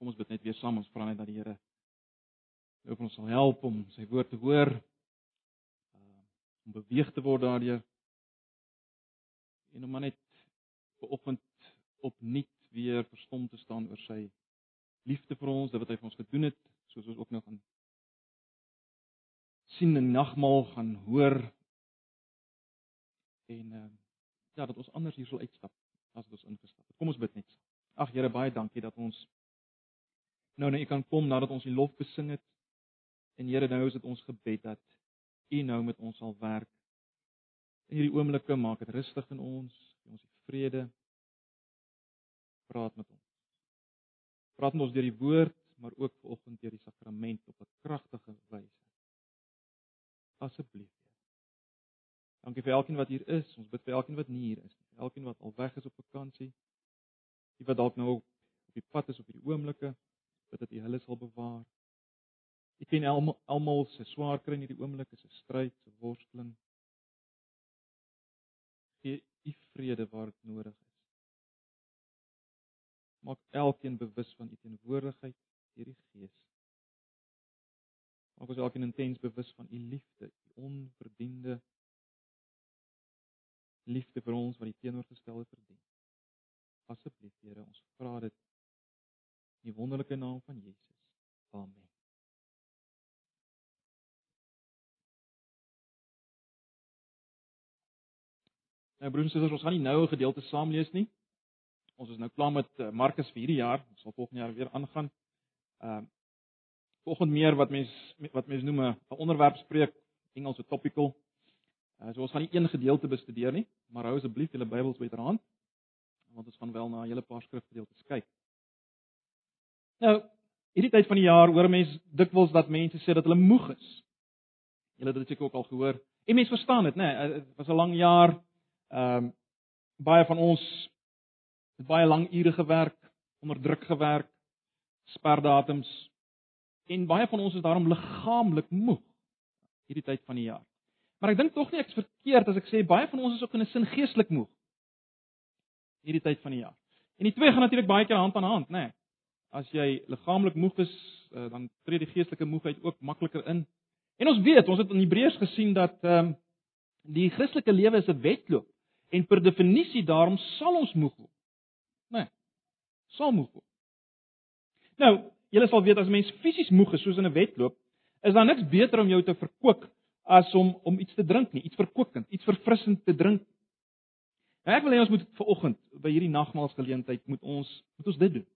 Kom ons bid net weer saam, ons vra net dat die Here nou vir ons sal help om sy woord te hoor. Uh, om beweeg te word daardeur. En om net vanoggend opnuut weer verstom te staan oor sy liefde vir ons, dit wat hy vir ons gedoen het, soos ons ook nou gaan sien in nagmaal gaan hoor. En uh, ja, dat ons anders hier sal uitstap as wat ons ingestap het. Kom ons bid net. Ag Here, baie dankie dat ons nou na U kan kom nadat ons die lof besing het. En Here, nou is dit ons gebed dat U nou met ons sal werk. In hierdie oomblikke maak dit rustig in ons, gee ons die vrede. Praat met ons. Praat met ons deur die woord, maar ook vanoggend deur die sakrament op 'n kragtige wyse. Asseblief. Dankie vir elkeen wat hier is. Ons bid vir elkeen wat nie hier is nie. Elkeen wat al weg is op vakansie. Die wat dalk nou op die pad is op hierdie oomblikke, bid dat U hulle sal bewaar. Ek ken almal almal se swaar kry in hierdie oomblik, 'n stryd, 'n worsteling. Gee U vrede waar dit nodig is. Maak elkeen bewus van U teenwoordigheid deur die Gees. Maak ons elkeen intens bewus van U liefde, U onverdiende liefde vir ons wat die teenoorgestelde verdien. Asseblief Here, ons vra dit die wonderlike naam van Jesus. Amen. Nou broers en susters, ons gaan nie nou 'n gedeelte saam lees nie. Ons is nou klaar met uh, Markus vir hierdie jaar. Ons sal volgende jaar weer aangaan. Ehm uh, volgende meer wat mens wat mens noem 'n onderwerp spreek, Engels 'n topical. Uh, so ons gaan nie een gedeelte bestudeer nie, maar hou asseblief julle Bybels byderhand want ons gaan wel na hele paar skrifgedeeltes kyk. Nou, hierdie tyd van die jaar hoor mense dikwels dat mense sê dat hulle moeg is. Julle het dit seker ook al gehoor. En mense verstaan dit, né? Nee, dit was 'n lang jaar. Ehm um, baie van ons het baie lang ure gewerk, onder druk gewerk, sperdatums en baie van ons is daarom liggaamlik moeg hierdie tyd van die jaar. Maar ek dink tog nie ek's verkeerd as ek sê baie van ons is ook in 'n sin geestelik moeg hierdie tyd van die jaar. En die twee gaan natuurlik baie keer hand aan hand, né? Nee. As jy liggaamlik moeg is, uh, dan tree die geestelike moegheid ook makliker in. En ons weet, ons het in Hebreërs gesien dat ehm um, die Christelike lewe is 'n wedloop en per definisie daarom sal ons moeg word. Né? Nee, sal moeg word. Nou, julle sal weet as mens fisies moeg is soos in 'n wedloop, is daar niks beter om jou te verkoop as om om iets te drink nie, iets verkwikkend, iets verfrissend te drink. Nou ek wil hê ons moet vir oggend by hierdie nagmaalsgeleentheid moet ons moet ons dit doen.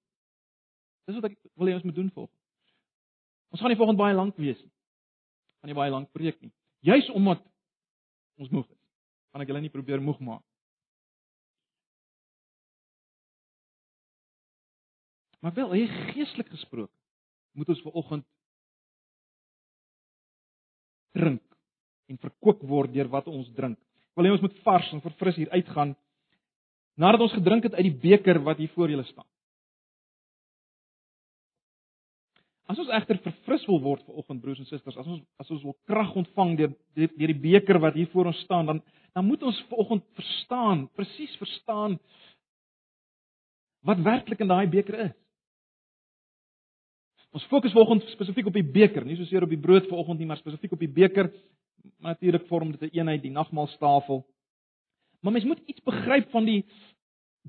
Dis wat ek wil hê ons moet doen vir oggend. Ons gaan nie vanoggend baie lank wees nie. Gaan nie baie lank preek nie. Juis omdat ons moeg is. Gaan ek julle nie probeer moeg maak. Maar wel, hy geestelik gesproke, moet ons ver oggend drink en verkoop word deur wat ons drink wil hê ons moet vars en verfris hier uitgaan nadat ons gedrink het uit die beker wat hier voor julle staan. As ons egter verfris wil word vir oggend broers en susters, as ons as ons wil krag ontvang deur deur die beker wat hier voor ons staan, dan dan moet ons vir oggend verstaan, presies verstaan wat werklik in daai beker is. Ons fokus vanoggend spesifiek op die beker, nie soseer op die brood vanoggend nie, maar spesifiek op die beker natuurlik vorm dit 'n een eenheid die nagmaalstafel. Maar mens moet iets begryp van die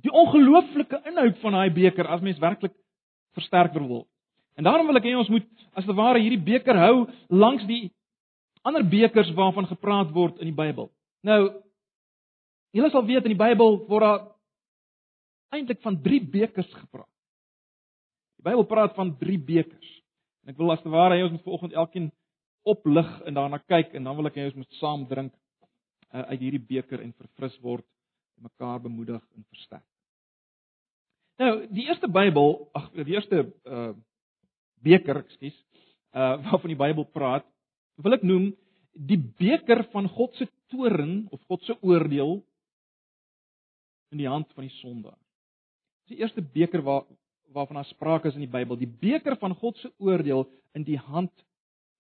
die ongelooflike inhoud van daai beker as mens werklik versterk wil. En daarom wil ek hê ons moet as te ware hierdie beker hou langs die ander bekers waarvan gepraat word in die Bybel. Nou julle sal weet in die Bybel word daar eintlik van 3 bekers gepraat. Die Bybel praat van 3 bekers. En ek wil as te ware hê ons moet vanoggend elkeen oplig en daarna kyk en dan wil ek hê ons moet saam drink uh, uit hierdie beker en verfris word en mekaar bemoedig en versterk. Nou, die eerste Bybel, ag die eerste uh beker, ekskuus, uh waarvan die Bybel praat, wil ek noem die beker van God se toorn of God se oordeel in die hand van die sondaar. Dis die eerste beker waar waarvan daar sprake is in die Bybel, die beker van God se oordeel in die hand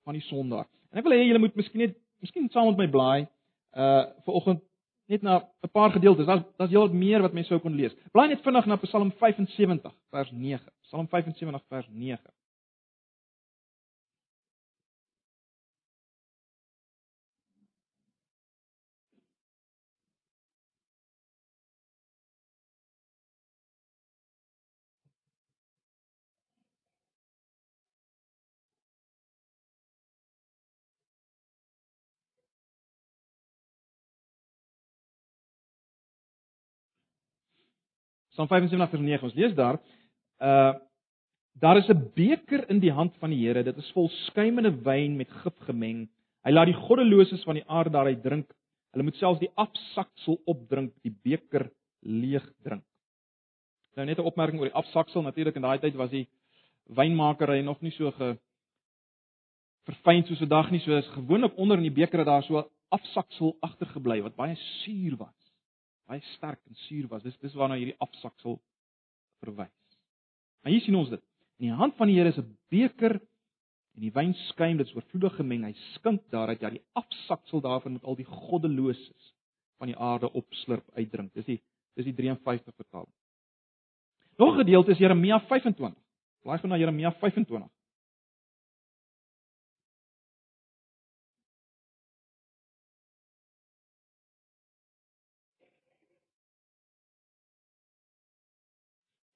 van die sondaar. En ek wil hê julle moet miskien net miskien saam met my blaai uh vir oggend net na 'n paar gedeeltes. Daar's daar's heelwat meer wat mense sou kon lees. Blaai net vinnig na Psalm 75 vers 9. Psalm 75 vers 9. Psalm 75 vers 9. Ons lees daar: Uh daar is 'n beker in die hand van die Here. Dit is vol skuimende wyn met gif gemeng. Hy laat die goddeloses van die aarde daaruit drink. Hulle moet selfs die afsaksel opdrink, die beker leeg drink. Nou net 'n opmerking oor die afsaksel. Natuurlik in daai tyd was die wynmakery nog nie so ge verfyn soos vandag nie. So is gewoonlik onder in die beker het daar so afsaksel agtergebly wat baie suur was baie sterk en suur was. Dis dis waarna hierdie afsaksel verwys. Maar hier sien ons dit. In die hand van die Here is 'n beker en die wyn skuim, dit is oorvloedig gemeng. Hy skink daaruit ja die afsaksel daarvan met al die goddeloses van die aarde opslurp uitdrink. Dis die dis die 53 vertaling. Nog 'n gedeelte is Jeremia 25. Blaai gou na Jeremia 25.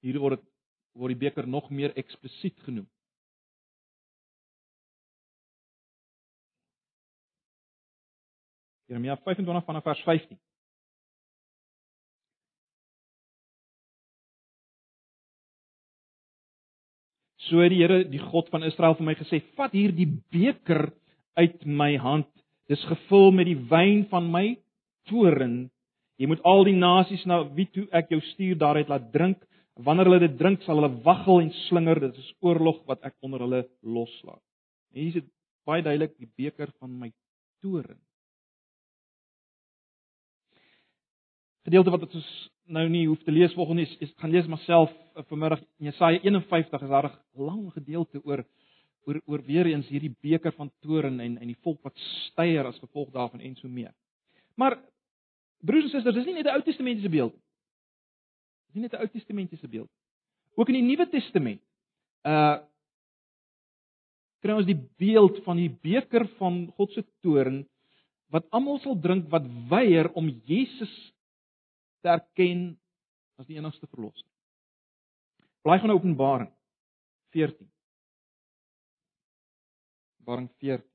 Hier word dit word die beker nog meer eksplisiet genoem. Jeremia 25 vanaf vers 15. So het die Here, die God van Israel vir my gesê: "Vat hier die beker uit my hand. Dis gevul met die wyn van my toorn. Jy moet al die nasies na wie toe ek jou stuur daaruit laat drink." Wanneer hulle dit drink, sal hulle waggel en slinger. Dit is oorlog wat ek onder hulle loslaat. En hier is dit baie duidelik die beker van my toorn. Gedeelte wat ons nou nie hoef te lees volgens nie, is gaan lees maar self uh, vanmiddag Jesaja 51 is daar 'n lang gedeelte oor oor oor weer eens hierdie beker van toorn en en die volk wat styer as gevolg daarvan en so meer. Maar broers en susters, dis nie net 'n Ou Testamentiese beeld nie. Dis nie net 'n Ou Testamentiese beeld. Ook in die Nuwe Testament uh kry ons die beeld van die beker van God se toorn wat almal sal drink wat weier om Jesus te erken as die enigste verlosser. Blaai gaan na Openbaring 14. Openbaring 14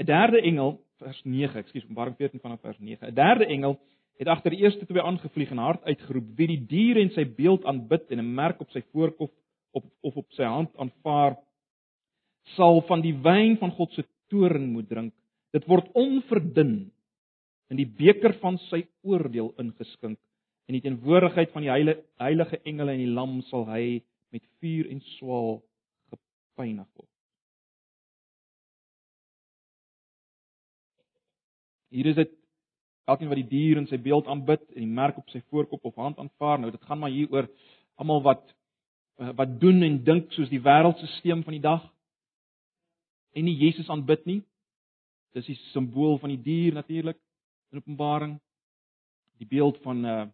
'n derde engel vers 9, ekskuus, Openbaring 14 vanaf vers 9. 'n Derde engel het agter die eerste twee aangevlieg en hard uitgeroep: "Wie die dier en sy beeld aanbid en 'n merk op sy voorkop op of op sy hand aanvaar, sal van die wyn van God se toorn moet drink. Dit word onverdun in die beker van sy oordeel ingeskink. In die teenwoordigheid van die heilige heilige engele en die lam sal hy met vuur en swaal gepynig word." Hier is dit elkeen wat die dier in sy beeld aanbid en die merk op sy voorkop of hand aanvaar. Nou dit gaan maar hier oor almal wat eh, wat doen en dink soos die wêreldstelsel van die dag en nie Jesus aanbid nie. Dis die simbool van die dier natuurlik in Openbaring. Die beeld van uh,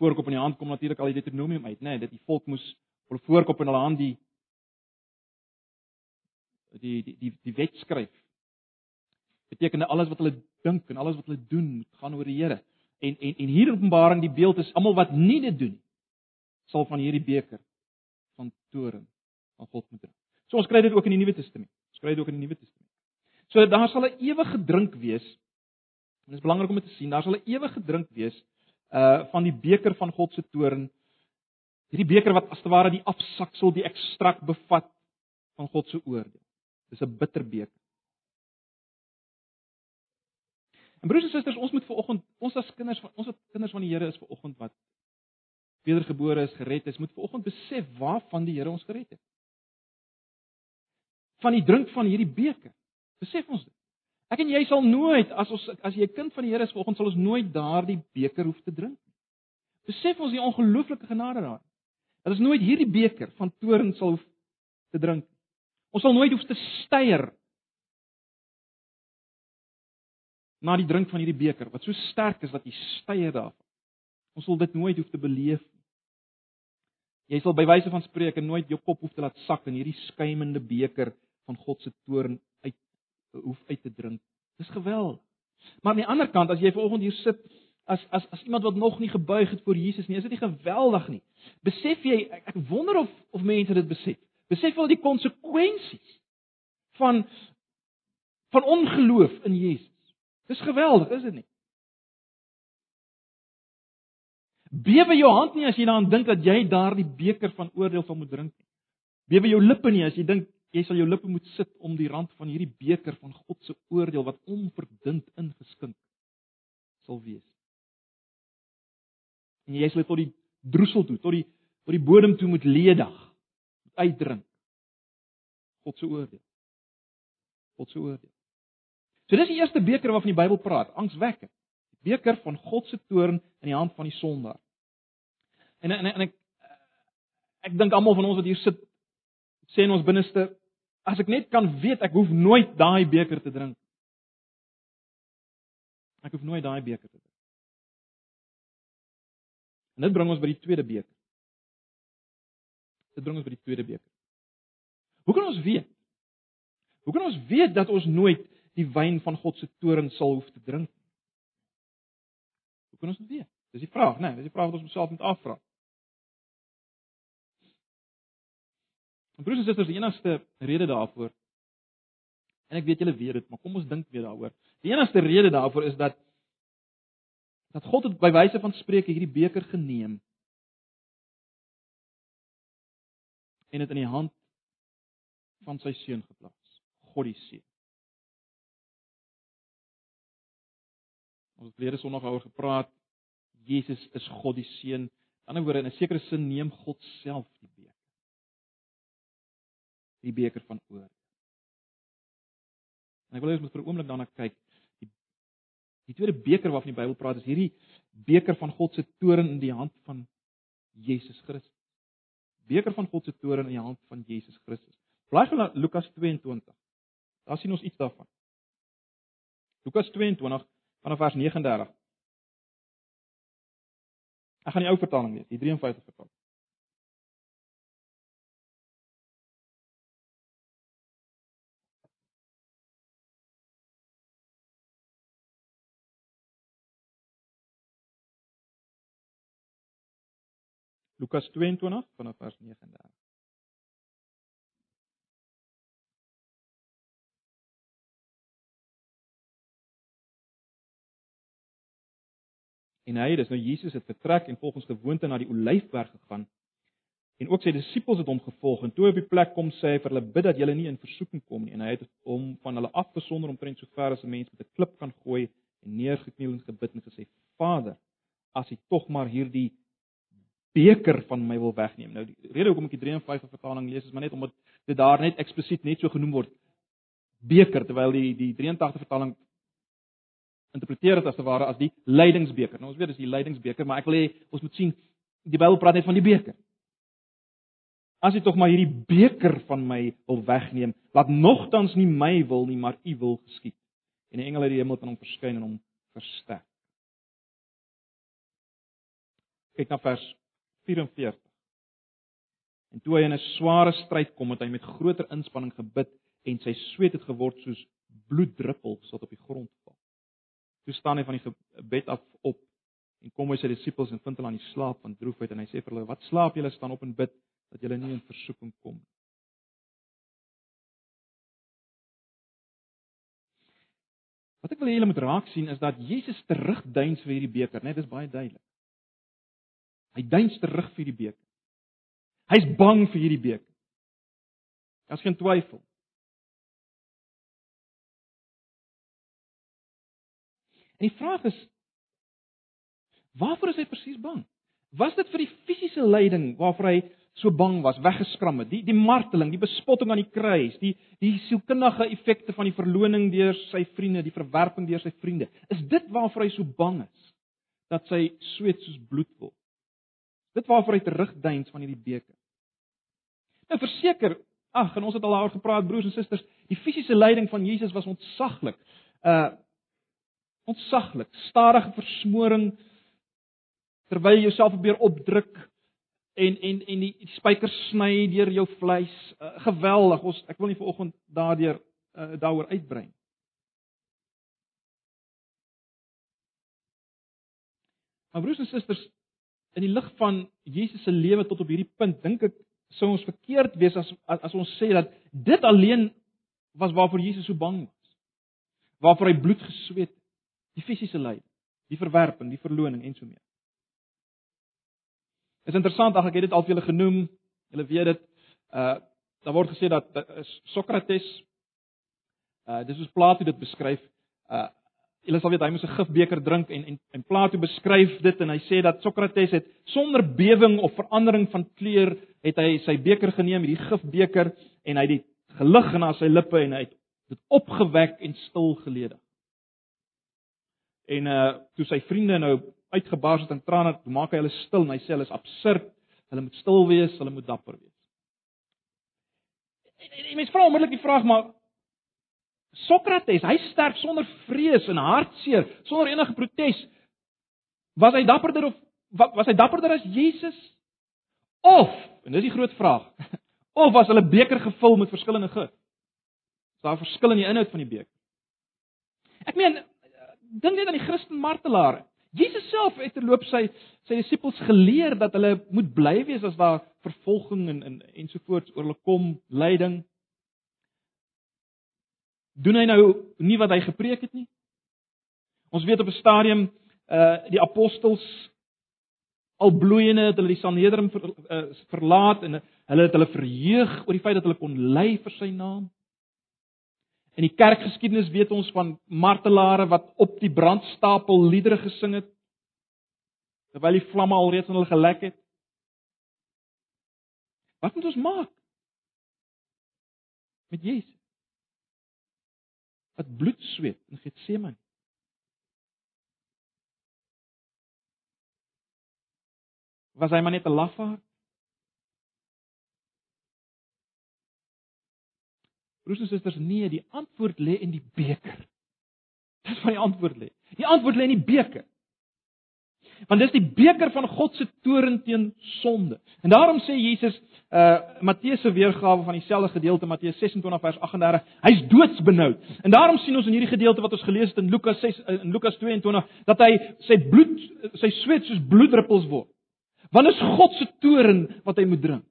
voorkop in die hand kom natuurlik al uit Deuteronomium uit, né? Nee, dit die volk moes hulle voorkop in hulle hand die die die die, die wet skryf beteken alles wat hulle dink en alles wat hulle doen moet gaan oor die Here. En en en hier in Openbaring die beeld is almal wat nie dit doen sal van hierdie beker van toorn van God moet drink. So ons kry dit ook in die Nuwe Testament. Ons kry dit ook in die Nuwe Testament. So daar sal 'n ewige drink wees. En dit is belangrik om dit te sien. Daar sal 'n ewige drink wees uh van die beker van God se toorn. Hierdie beker wat as te ware die afsaksel, die ekstrak bevat van God se oordeel. Dis 'n bitter beker. En broers en susters, ons moet ver oggend, ons as kinders van ons as kinders van die Here is ver oggend wat wedergebore is, gered is, moet ver oggend besef waarvan die Here ons gered het. Van die drink van hierdie beker. Besef ons dit. Ek en jy sal nooit as ons as jy 'n kind van die Here is, volgens sal ons nooit daardie beker hoef te drink nie. Besef ons die ongelooflike genade daar. Dat ons nooit hierdie beker van toorn sal hoef te drink nie. Ons sal nooit hoef te styer na die drink van hierdie beker wat so sterk is dat jy styer daarvan. Ons sal dit nooit hoef te beleef nie. Jy sal by wyse van spreuke nooit jou kop hoef te laat sak in hierdie skuimende beker van God se toorn uit hoef uit te drink. Dis geweldig. Maar aan die ander kant as jy vanoggend hier sit as as as iemand wat nog nie gebuig het voor Jesus nie, is dit nie geweldig nie. Besef jy ek, ek wonder of of mense dit besef. Besef wel die konsekwensies van van ongeloof in Jesus. Dis geweldig, is dit nie? Bewe jou hand nie as jy daaraan dink dat jy daardie beker van oordeel sal moet drink nie. Bewe jou lippe nie as jy dink jy sal jou lippe moet sit om die rand van hierdie beker van God se oordeel wat onverdund ingeskink sal wees. En jy sal tot die droesel toe, tot die tot die bodem toe moet ledig, moet uitdrink. God se oordeel. God se oordeel. So dis die eerste beker waarvan die Bybel praat, angswekkend. Die beker van God se toorn in die hand van die sondaar. En en, en ek ek dink almal van ons wat hier sit sê in ons binneste as ek net kan weet ek hoef nooit daai beker te drink. Ek hoef nooit daai beker te drink. En dit bring ons by die tweede beker. Dit bring ons by die tweede beker. Hoe kan ons weet? Hoe kan ons weet dat ons nooit die wyn van God se toorn sal hoef te drink? Hoe kan ons dit weet? Dis die vraag, né? Nee, dis die vraag wat ons onsself moet afvra. En broers en susters, die enigste rede daarvoor en ek weet julle weet dit, maar kom ons dink weer daaroor. Die enigste rede daarvoor is dat dat God het by wyse van spreuke hierdie beker geneem en dit in die hand van sy seun geplaas. God die seun. Ons het verlede Sondag oor gepraat. Jesus is God die seun. Aan die ander woorde in 'n sekere sin neem God self die beker. Die beker van oor. En ek wil hê ons moet vir 'n oomblik daarna kyk. Die die tweede beker waarvan die Bybel praat is hierdie beker van God se toorn in die hand van Jesus Christus. Beker van God se toorn in die hand van Jesus Christus. Blaai gou na Lukas 22. Daar sien ons iets daarvan. Lukas 22 vanaf vers 39. Ek gaan die ou vertaling lees, die 53 vertaling. Lukas 22 vanaf vers 39. En hy, dis nou Jesus het vertrek en volgens gewoonte na die Olyfberg gegaan. En ook sy disippels het hom gevolg en toe op die plek kom sê hy vir hulle bid dat julle nie in versoeking kom nie en hy het hom van hulle afgesonder omtrent so ver as 'n mens met 'n klip kan gooi en neergekniel en gebid en gesê Vader as U tog maar hierdie beker van my wil wegneem. Nou die rede hoekom ek die 53 vertaling lees is maar net omdat dit daar net eksplisiet net so genoem word beker terwyl die die 83 vertaling interpreteer dit as te ware as die lydingsbeker. Nou ons weet dis die lydingsbeker, maar ek wil hê ons moet sien die Bybel praat net van die beker. As jy tog maar hierdie beker van my wil wegneem, laat nogtans nie my wil nie, maar U wil geskied. En 'n engel uit die hemel aan hom verskyn en hom versterk. Kyk na vers 44. En toe hy in 'n sware stryd kom, het hy met groter inspanning gebid en sy sweet het geword soos bloeddruppels wat op die grond val. Toe staan hy van die bed af op en kom by sy disippels en vind hulle aan die slaap van droefheid en hy sê vir hulle: "Wat slaap julle staan op en bid dat julle nie in versoeking kom nie." Wat ek wil hê julle moet raak sien is dat Jesus terugduins vir hierdie beker, né? Dit is baie duidelik. Hy duins terug vir hierdie beker. Hy's bang vir hierdie beker. Daar's geen twyfel. En die vraag is waarvoor is hy presies bang? Was dit vir die fisiese lyding waarvoor hy so bang was, weggeskram het. Die die marteling, die bespotting aan die kruis, die die sielkundige effekte van die verloning deur sy vriende, die verwerping deur sy vriende. Is dit waarvoor hy so bang is dat sy sweet soos bloed word? Dit waarvoor hy terugdeins van hierdie beker. Nou verseker, ag, en ons het al daaroor gepraat broers en susters, die fisiese lyding van Jesus was ontsaglik. Uh ontsaglik, stadige versmoring terwyl jy jouself probeer opdruk en en en die, spykers sny deur jou vleis. Uh, geweldig. Ons ek wil nie vanoggend daardeur uh, daaroor uitbrei. Maar broers en susters, in die lig van Jesus se lewe tot op hierdie punt, dink ek sou ons verkeerd wees as as ons sê dat dit alleen was waarvoor Jesus so bang was. Waarvoor hy bloed gesweet het. Die fisiese lyding, die verwerping, die verloning en so meer. Is interessant, ag ek het dit al vir julle genoem. Julle weet dit. Uh daar word gesê dat Sokrates uh dis hoe Plato dit beskryf. Uh julle sal weet hy moes 'n gifbeker drink en en en Plato beskryf dit en hy sê dat Sokrates het sonder bewing of verandering van kleur het hy sy beker geneem, hierdie gifbeker en hy het dit gelig na sy lippe en hy het dit opgewek en stil gelede. En uh toe sy vriende nou uitgebars het in trane, toe maak hy hulle stil en hy sê hulle is absurd. Hulle moet stil wees, hulle moet dapper wees. En mens vra onmiddellik die vraag maar Sokrates, hy sterf sonder vrees en hartseer, sonder enige protes. Was hy dapperder of was hy dapperder as Jesus? Of, en dis die groot vraag, of was hulle beker gevul met verskillende gif? Is daar verskil in die inhoud van die beker? Ek meen, dink net aan die Christen martelaar. Jesus self het terloop sy sy disippels geleer dat hulle moet bly wees as daar vervolging en en ensovoorts oor hulle kom, lyding. Doen hy nou nie wat hy gepreek het nie? Ons weet op 'n stadium uh die apostels al bloeiende het hulle die Sanhedrin ver, uh, verlaat en hulle het hulle verheug oor die feit dat hulle kon ly vir sy naam. In die kerkgeskiedenis weet ons van martelare wat op die brandstapel liedere gesing het terwyl die vlamme alreeds in hulle gelek het. Wat moet ons maak met Jesus? Wat bloed sweet in Getsemane. Was hy maar net 'n lafaard? Broers en susters, nee, die antwoord lê in die beker. Dis waar die antwoord lê. Die antwoord lê in die beker. Want dis die beker van God se toorn teen sonde. En daarom sê Jesus, uh Matteus se weergawe van dieselfde gedeelte Matteus 26 vers 38, hy's doodsbenoud. En daarom sien ons in hierdie gedeelte wat ons gelees het in Lukas 6 uh, in Lukas 22 dat hy sy bloed sy sweet soos bloeddruppels word. Want is God se toorn wat hy moet drink.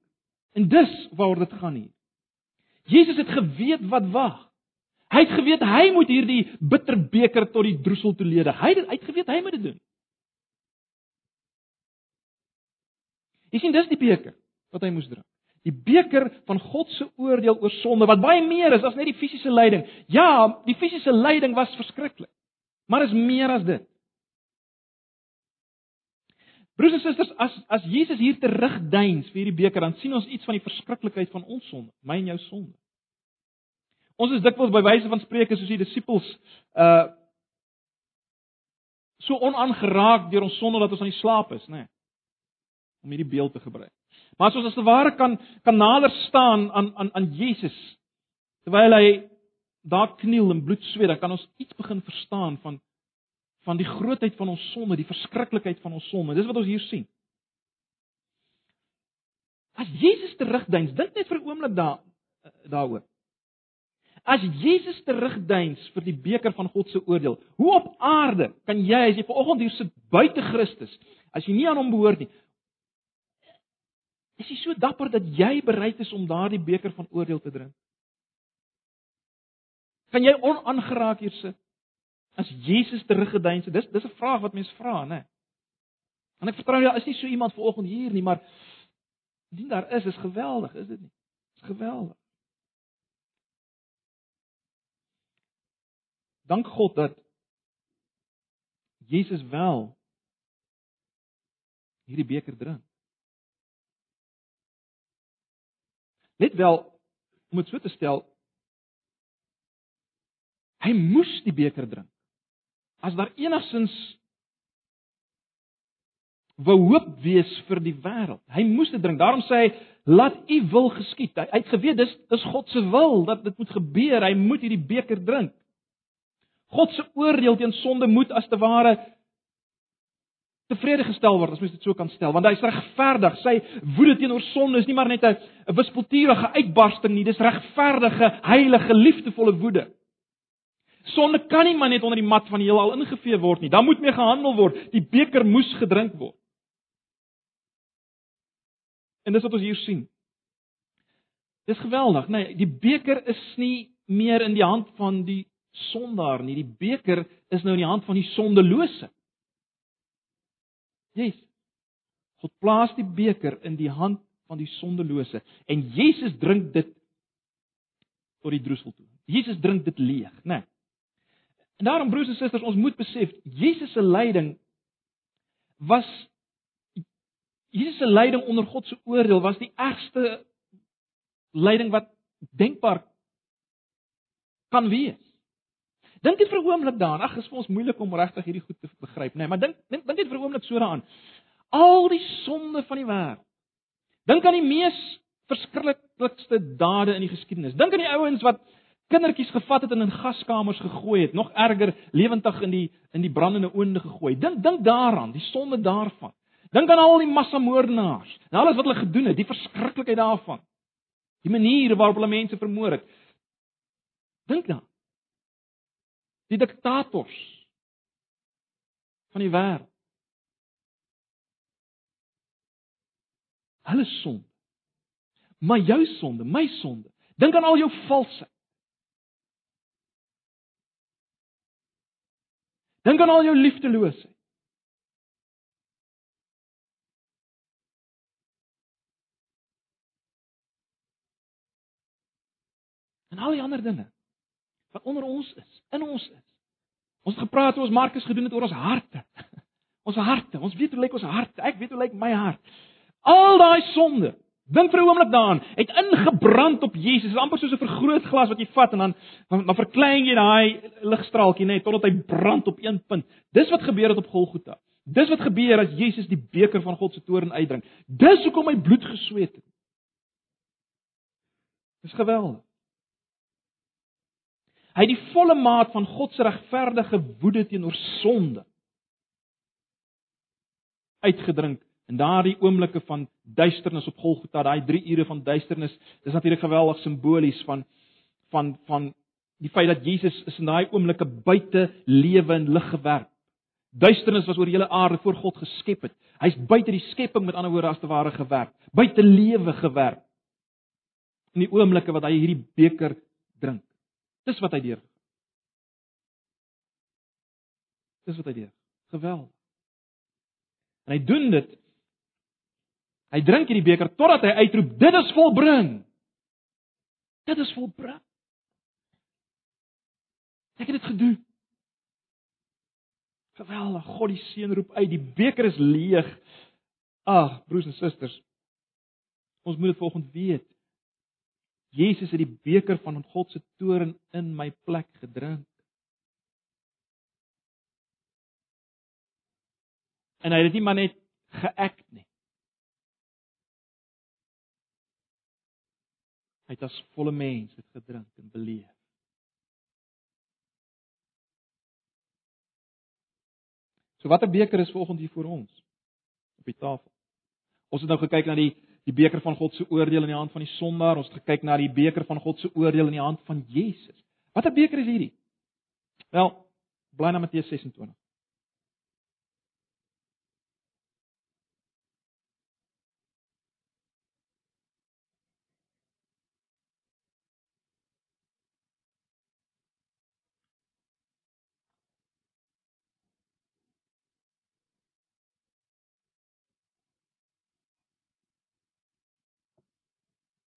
En dis waaroor dit gaan hier. Jesus het geweet wat wag. Hy het geweet hy moet hierdie bitter beker tot die droesel toe lede. Hy het hy het geweet hy moet dit doen. Jy sien dis die beker wat hy moes drink. Die beker van God se oordeel oor sonde wat baie meer is as net die fisiese lyding. Ja, die fisiese lyding was verskriklik. Maar is meer as dit. Broers en susters, as as Jesus hier terugdeins vir hierdie beker, dan sien ons iets van die verskriklikheid van ons sonde, my en jou sonde. Ons is dikwels by wyse van spreuke soos die disippels uh so onaangeraak deur ons sonde dat ons aan die slaap is, né? Nee, om hierdie beeld te gebruik. Maar as ons as te ware kan kan nader staan aan aan aan Jesus terwyl hy daar kniel en bloed sweet, dan kan ons iets begin verstaan van van die grootheid van ons sonde, die verskriklikheid van ons sonde. Dis wat ons hier sien. As Jesus terugdeins, dink net vir 'n oomblik daar eh, daaroor. As Jesus terugdeins vir die beker van God se oordeel, hoe op aarde kan jy as jy vanoggend hier sit buite Christus, as jy nie aan hom behoort nie, is jy so dapper dat jy bereid is om daardie beker van oordeel te drink? Kan jy onaangeraak hier sit? As Jesus teruggedein het. Dis dis 'n vraag wat mense vra, né? En ek vertrou daar is nie so iemand vanoggend hier nie, maar indien daar is, is geweldig, is dit nie? Is geweldig. Dank God dat Jesus wel hierdie beker drink. Let wel om dit so te stel, hy moes die beker drink. As daar enigsins wou hoop wees vir die wêreld, hy moes dit drink. Daarom sê hy, "Laat U wil geskied." Hy het geweet dis dis God se wil dat dit moet gebeur. Hy moet hierdie beker drink. God se oordeel teen sonde moet as te ware tevrede gestel word as mens dit so kan stel want hy is regverdig sy woede teenoor sonde is nie maar net 'n wispelturige uitbarsting nie dis regverdige heilige liefdevolle woede sonde kan nie maar net onder die mat van die heelal ingevee word nie dan moet mee gehandel word die beker moes gedrink word en dis wat ons hier sien dis geweldig nee die beker is nie meer in die hand van die sondaar nie die beker is nou in die hand van die sondelose Jesus. God plaas die beker in die hand van die sondelose en Jesus drink dit tot die droesel toe. Jesus drink dit leeg, né? Nee. En daarom broers en susters, ons moet besef Jesus se lyding was Jesus se lyding onder God se oordeel was die ergste lyding wat denkbaar kan wees. Dink net vir 'n oomblik daaraan. Ag, is vir ons moeilik om regtig hierdie goed te begryp, nê, nee, maar dink dink net vir 'n oomblik so daaraan. Al die sonde van die wêreld. Dink aan die mees verskriklikste dade in die geskiedenis. Dink aan die ouens wat kindertjies gevat het en in gaskamers gegooi het, nog erger, lewendig in die in die brandende oonde gegooi. Dink dink daaraan, die sonde daarvan. Dink aan al die massamoordenaars en alles wat hulle gedoen het, die verskriklikheid daarvan. Die maniere waarop hulle mense vermoor het. Dink daaraan die diktators van die wêreld. Hulle sonde. Maar jou sonde, my sonde. Dink aan al jou valse. Dink aan al jou liefdeloosheid. En al die ander dinge wat onder ons is, in ons is. Ons het gepraat oor ons Markus gedoen het oor ons harte. Ons harte, ons weet hoe lyk ons harte. Ek weet hoe lyk my hart. Al daai sonde, dink vir 'n oomblik daaraan, het ingebrand op Jesus. Dit is amper soos 'n vergrootglas wat jy vat en dan dan, dan verklein jy daai ligstraaltjie net totdat hy brand op een punt. Dis wat gebeur het op Golgotha. Dis wat gebeur as Jesus die beker van God se toorn uitdrink. Dis hoekom hy bloed gesweet het. Dis geweldig. Hy het die volle maat van God se regverdige woede teenoor sonde uitgedrink in daardie oomblikke van duisternis op Golgotha, daai 3 ure van duisternis. Dis natuurlik geweldig simbolies van van van die feit dat Jesus is in daai oomblikke buite lewe en lig gewerp. Duisternis was oor die hele aarde voor God geskep het. Hy's buite die skepping met ander woorde as te ware gewerp, buite lewe gewerp. In die oomblikke wat hy hierdie beker drink. Dis wat hy deur. Dis wat hy deur. Geweldig. En hy doen dit. Hy drink hierdie beker totdat hy uitroep: "Dit is volbring." Dit is volbring. Ek het dit gedoen. Geweldig. God die seun roep uit: "Die beker is leeg." Ag, broers en susters. Ons moet dit volgens weet. Jesus het die beker van God se toorn in my plek gedrink. En hy het dit nie maar net geact nie. Hy het as volle mens dit gedrink en beleef. So watter beker is volgens hier voor ons op die tafel? Ons het nou gekyk na die die beker van God se oordeel in die hand van die sondaar. Ons het gekyk na die beker van God se oordeel in die hand van Jesus. Watter beker is hierdie? Wel, bly na Matteus 26.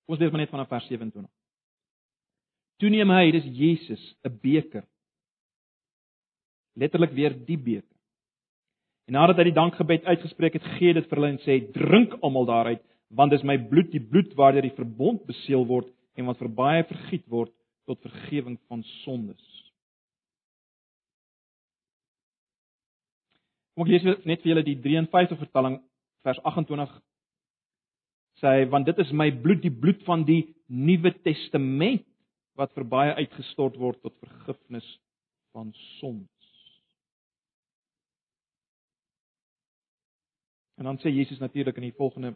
Ons lees maar net vanaf vers 27. Toe neem hy, dis Jesus, 'n beker. Letterlik weer die beker. En nadat hy die dankgebed uitgespreek het, gee dit vir hulle en sê: "Drink almal daaruit, want dis my bloed, die bloed waardeur die verbond beseël word en wat vir baie vergiet word tot vergifnis van sondes. Kom ek lees net vir julle die 53 vertaling vers 28 sê want dit is my bloed, die bloed van die Nuwe Testament wat vir baie uitgestort word tot vergifnis van sondes. En dan sê Jesus natuurlik in die volgende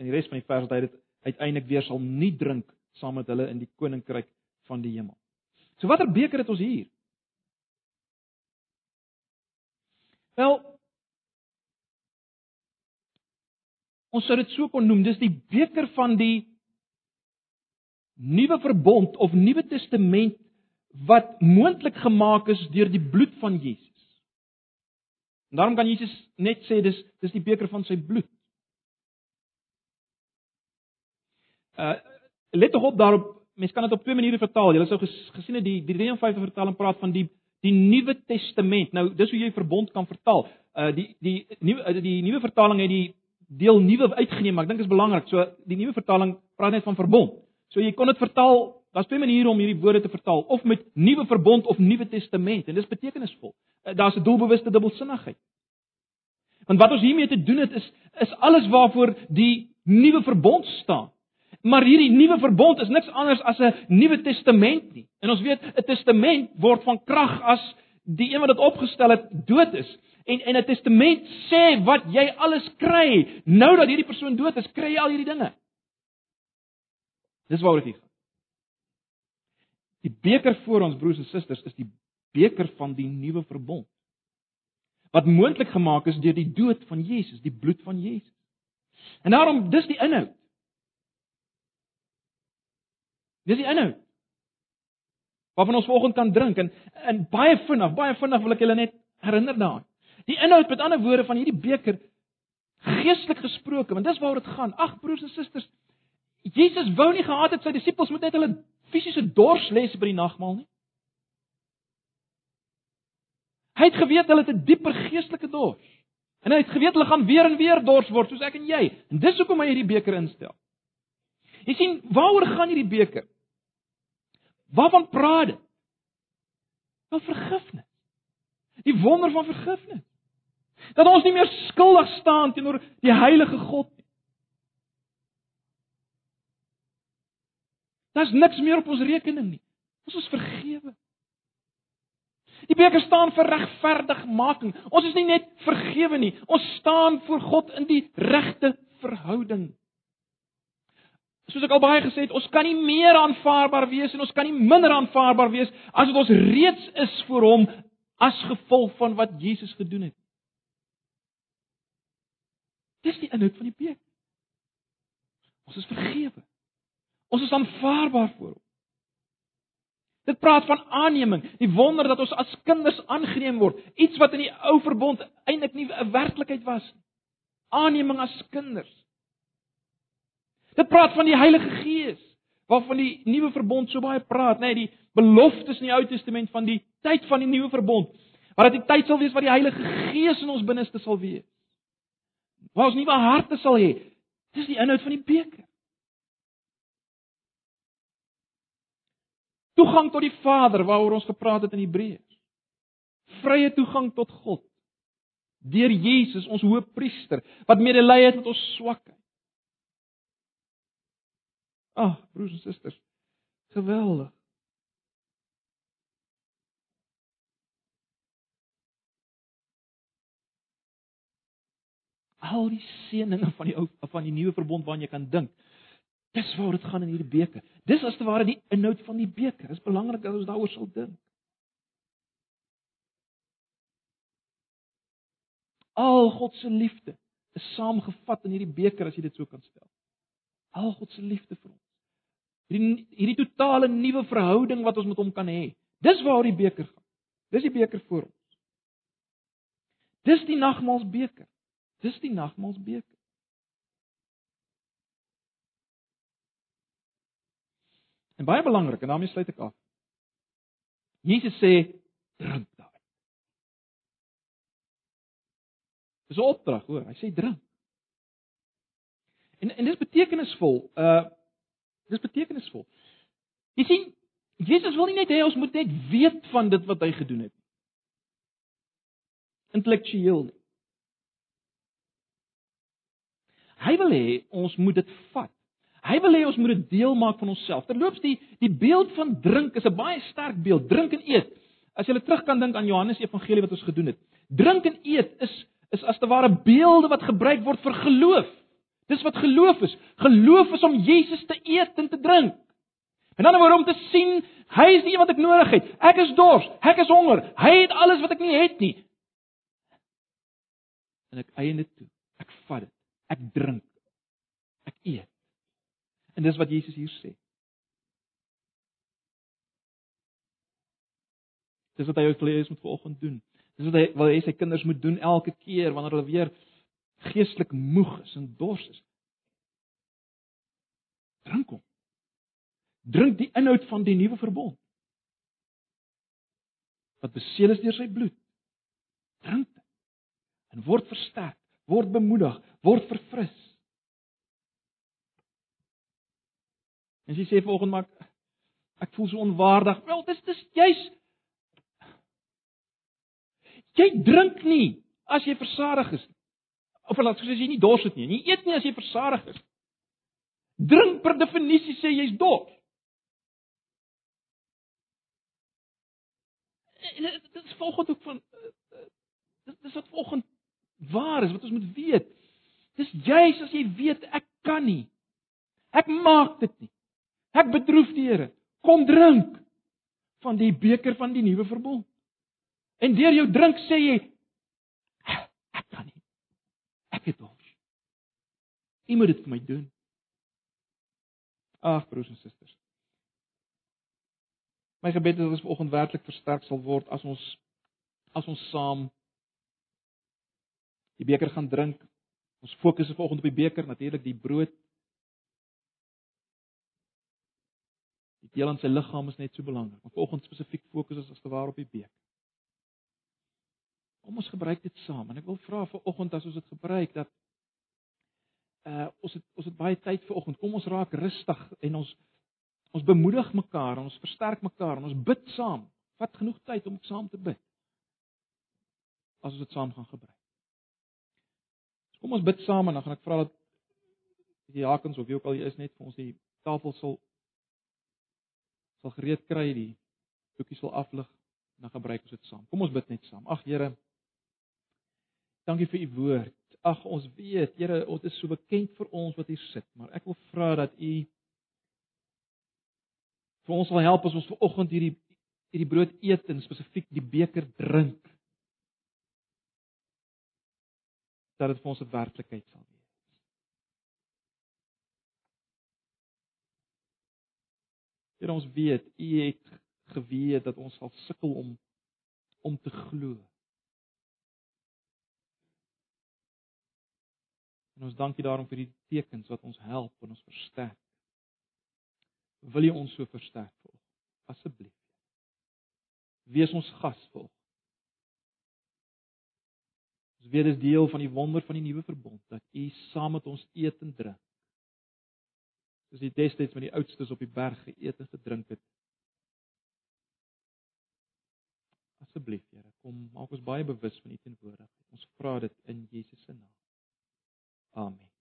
in die res van die vers dat hy dit uiteindelik weer sal nie drink saam met hulle in die koninkryk van die hemel. So watter beker het ons hier? Wel Ons sou dit so kon noem, dis die beker van die nuwe verbond of nuwe testament wat moontlik gemaak is deur die bloed van Jesus. En daarom kan Jesus net sê dis dis die beker van sy bloed. Uh let tog op daarop, mense kan dit op twee maniere vertaal. Jy sou gesien het die die 53 vertaling praat van die die Nuwe Testament. Nou, dis hoe jy verbond kan vertaal. Uh die die nuwe uh, die nuwe vertaling het die deel nuwe uitgeneem, maar ek dink dit is belangrik. So die nuwe vertaling praat net van verbond. So jy kon dit vertaal, daar's twee maniere om hierdie woorde te vertaal, of met nuwe verbond of nuwe testament en dis betekenisvol. Eh, daar's 'n doelbewuste dubbelsinnigheid. Want wat ons hiermee te doen het is is alles waarvoor die nuwe verbond staan. Maar hierdie nuwe verbond is niks anders as 'n nuwe testament nie. En ons weet 'n testament word van krag as die een wat dit opgestel het dood is. En en 'n testament sê wat jy alles kry nou dat hierdie persoon dood is, kry jy al hierdie dinge. Dis waaroor dit gaan. Die beker voor ons broers en susters is die beker van die nuwe verbond. Wat moontlik gemaak is deur die dood van Jesus, die bloed van Jesus. En daarom dis die inhoud. Dis die inhoud. Waarvan ons vanoggend kan drink en en baie vinnig, baie vinnig wil ek julle net herinner daaraan. Die inhoud met ander woorde van hierdie beker geestelik gesproke, want dis waaroor dit gaan. Ag broers en susters, Jesus wou nie gehad het sy disippels moet net hulle fisiese dors les by die nagmaal nie. Hy het geweet hulle het 'n dieper geestelike dors. En hy het geweet hulle gaan weer en weer dors word soos ek en jy. En dis hoekom hy hierdie beker instel. Jy sien, waaroor gaan hierdie beker? Waarvan praat dit? Van vergifnis. Die wonder van vergifnis. Dat ons nie meer skuldig staan teenoor die heilige God nie. Daar's niks meer op ons rekening nie. Ons is vergewe. Die beker staan vir regverdigmaking. Ons is nie net vergewe nie, ons staan voor God in die regte verhouding. Soos ek al baie gesê het, ons kan nie meer aanvaarbaar wees en ons kan nie minder aanvaarbaar wees as wat ons reeds is vir hom as gevolg van wat Jesus gedoen het. Dis die inhoud van die beker. Ons is vergewe. Ons is aanvaarbaar voor hom. Dit praat van aanneming, die wonder dat ons as kinders aangeneem word, iets wat in die ou verbond eintlik nie 'n werklikheid was nie. Aanneming as kinders. Dit praat van die Heilige Gees, waarvan die nuwe verbond so baie praat, nê, nee, die beloftes in die Ou Testament van die tyd van die nuwe verbond, waar dit die tyd sal wees waar die Heilige Gees in ons binneste sal wees. Waar ons nuwe harte sal hê. Dis die inhoud van die beker. Toegang tot die Vader waaroor ons gepraat het in Hebreërs. Vrye toegang tot God deur Jesus ons hoëpriester wat medelee het met ons swakheid. Ag, broers en susters, geweldig. Al die seënings van die ou van die nuwe verbond waarna jy kan dink. Dis waar dit gaan in hierdie beker. Dis as te ware die inhoud van die beker. Dit is belangrik dat ons daaroor sal dink. Al God se liefde is saamgevat in hierdie beker as jy dit so kan stel. Al God se liefde vir ons. Hierdie hierdie totale nuwe verhouding wat ons met hom kan hê. Dis waar die beker gaan. Dis die beker vir ons. Dis die nagmaalsbeker. Dis die nagmaalsbeker. En baie belangrik en daarmee sluit ek af. Jesus sê drink daai. Dis 'n opdrag, hoor. Hy sê drink. En en dis betekenisvol. Uh dis betekenisvol. Jy sien, Jesus wil nie net hê ons moet net weet van dit wat hy gedoen het. Intellektueel nie. Hy wil hê ons moet dit vat. Hy wil hê ons moet dit deel maak van onsself. Terloops die die beeld van drink is 'n baie sterk beeld. Drink en eet. As jy terug kan dink aan Johannes Evangelie wat ons gedoen het. Drink en eet is is as te ware beelde wat gebruik word vir geloof. Dis wat geloof is. Geloof is om Jesus te eet en te drink. En dan word om te sien, hy is die wat ek nodig het. Ek is dors, ek is honger. Hy het alles wat ek nie het nie. En ek eien dit toe. Ek vat dit. Ek drink. Ek eet. En dis wat Jesus hier sê. Dis wat hy hê ons moet vanoggend doen. Dis wat hy wil hê sy kinders moet doen elke keer wanneer hulle weer geestelik moeg is en dors is. Drink hom. Drink die inhoud van die nuwe verbond. Wat beseël is deur sy bloed. Drink dit. En word versterk, word bemoedig, word verfris. En sy sê vanoggend maar ek voel so onwaardig. Wel, dis dis juis Jy drink nie as jy versadig is. Of laat sê jy nie dors het nie. Jy eet nie as jy versadig is. Drink per definisie sê jy's dors. Dit is volgens ook van dis dis wat volgens waar is wat ons moet weet. Dis juis as jy weet ek kan nie. Ek maak dit nie. Ek bedroef die Here. Kom drink van die beker van die nuwe verbond. En deur jou drink sê jy ek kan nie. Ek het dors. U moet dit vir my doen. Ag broers en susters. My gebed is dat ons vanoggend werklik versterk sal word as ons as ons saam die beker gaan drink. Ons fokus vanoggend op die beker, natuurlik die brood. Die deel aan sy liggaam is net so belangrik. Maar vanoggend spesifiek fokus ons as te waar op die beker. Kom ons gebruik dit saam en ek wil vra vir oggend as ons dit gebruik dat uh ons het ons het baie tyd vir oggend. Kom ons raak rustig en ons ons bemoedig mekaar, ons versterk mekaar en ons bid saam. Vat genoeg tyd om saam te bid. As ons dit saam gaan gebruik. Kom ons bid saam en dan gaan ek vra dat die Jakens of wie ook al jy is net vir ons die tafel sal sal gereed kry, die boekie sal aflig dan gebruik ons dit saam. Kom ons bid net saam. Ag Here, Dankie vir u woord. Ag ons weet, Here, dit is so bekend vir ons wat hier sit, maar ek wil vra dat u vir ons sal help as ons ver oggend hierdie hierdie brood eet en spesifiek die beker drink. Dat dit vir ons 'n werklikheid sal wees. Here, ons weet u het geweet dat ons sal sukkel om om te glo. En ons dankie daarom vir die tekens wat ons help en ons versterk. Wil jy ons so versterk volg? Asseblief. Wees ons gasvol. Ons weet dit is deel van die wonder van die nuwe verbond dat U saam met ons eet en drink. Soos die destyds met die oudstes op die berg geëet en gedrink het. Asseblief, Here, kom maak ons baie bewus van U teenwoordigheid. Ons vra dit in Jesus se naam. Amen.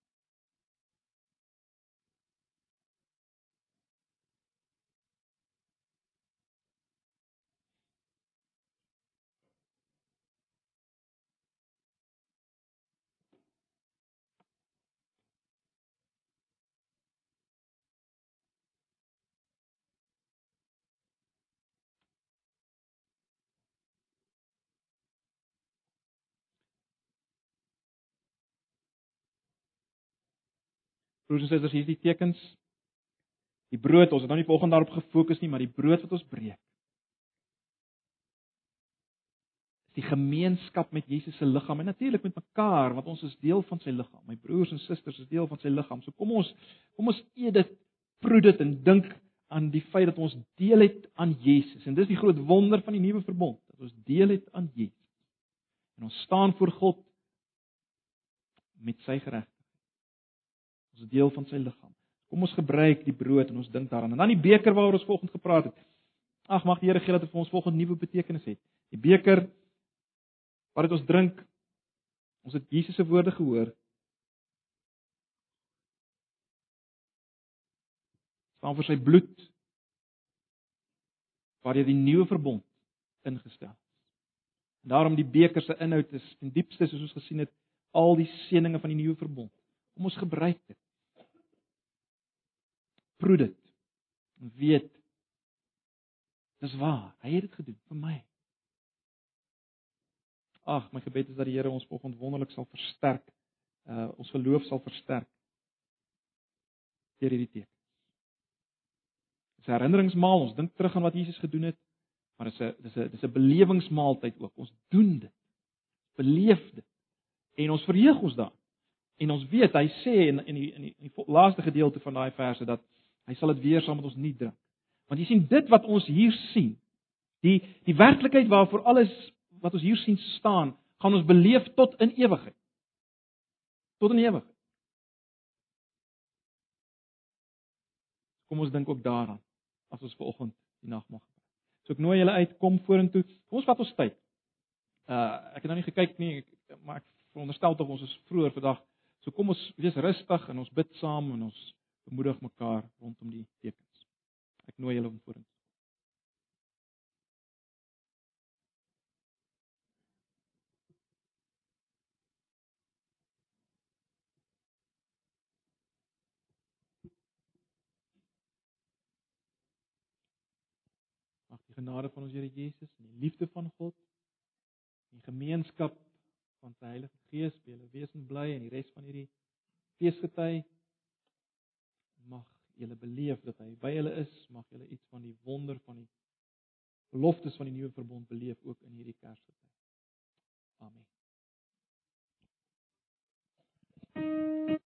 Broers en susters, hier is die tekens. Die brood, ons het nou nie volgens daarop gefokus nie, maar die brood wat ons breek. Is die gemeenskap met Jesus se liggaam en natuurlik met mekaar, want ons is deel van sy liggaam. My broers en susters is deel van sy liggaam. So kom ons kom ons eet dit, proe dit en dink aan die feit dat ons deel het aan Jesus. En dis die groot wonder van die nuwe verbond, dat ons deel het aan Jesus. En ons staan voor God met sy geregtigheid. Ons is deel van sy liggaam. Kom ons gebruik die brood en ons dink daaraan. En dan die beker waaroor ons vanoggend gepraat het. Ag mag die Here gee dat dit vir ons volgende nuwe betekenis het. Die beker wat ons drink. Ons het Jesus se woorde gehoor. staan vir sy bloed waar jy die nuwe verbond ingestel het. Daarom die beker se inhoud is ten diepste soos ons gesien het al die seëninge van die nuwe verbond. Kom ons gebruik dit. Proe dit. Weet dis waar. Hy het dit gedoen vir my. Ag, my gebed is dat die Here ons volgende wonderlik sal versterk. Uh ons geloof sal versterk deur hierdie teken. Dis 'n herinneringsmaal. Ons dink terug aan wat Jesus gedoen het. Maar dis 'n dis 'n dis 'n belewingsmaaltyd ook. Ons doen dit. Beleef dit. En ons verheug ons daarin. En ons weet hy sê in in die in die, in die laaste gedeelte van daai verse dat hy sal dit weer saam met ons nie drink. Want jy sien dit wat ons hier sien, die die werklikheid waarvoor alles wat ons hier sien staan, gaan ons beleef tot in ewigheid. Tot in ewigheid. Kom ons dink ook daaraan as ons ver oggend die nagmaal gebruik. So ek nooi julle uit kom vorentoe. Ons vat ons tyd. Uh ek het nou nie gekyk nie, maar ek veronderstel tog ons is vroeër vandag. So kom ons wees rustig en ons bid saam en ons bemoedig mekaar rondom die tekens. Ek nooi julle om vorentoe. genade van ons Here Jesus en die liefde van God en gemeenskap van sy Heilige Gees by julle wees en bly in die res van hierdie feesgety mag julle beleef dat hy by julle is mag julle iets van die wonder van die beloftes van die nuwe verbond beleef ook in hierdie Kersgety. Amen.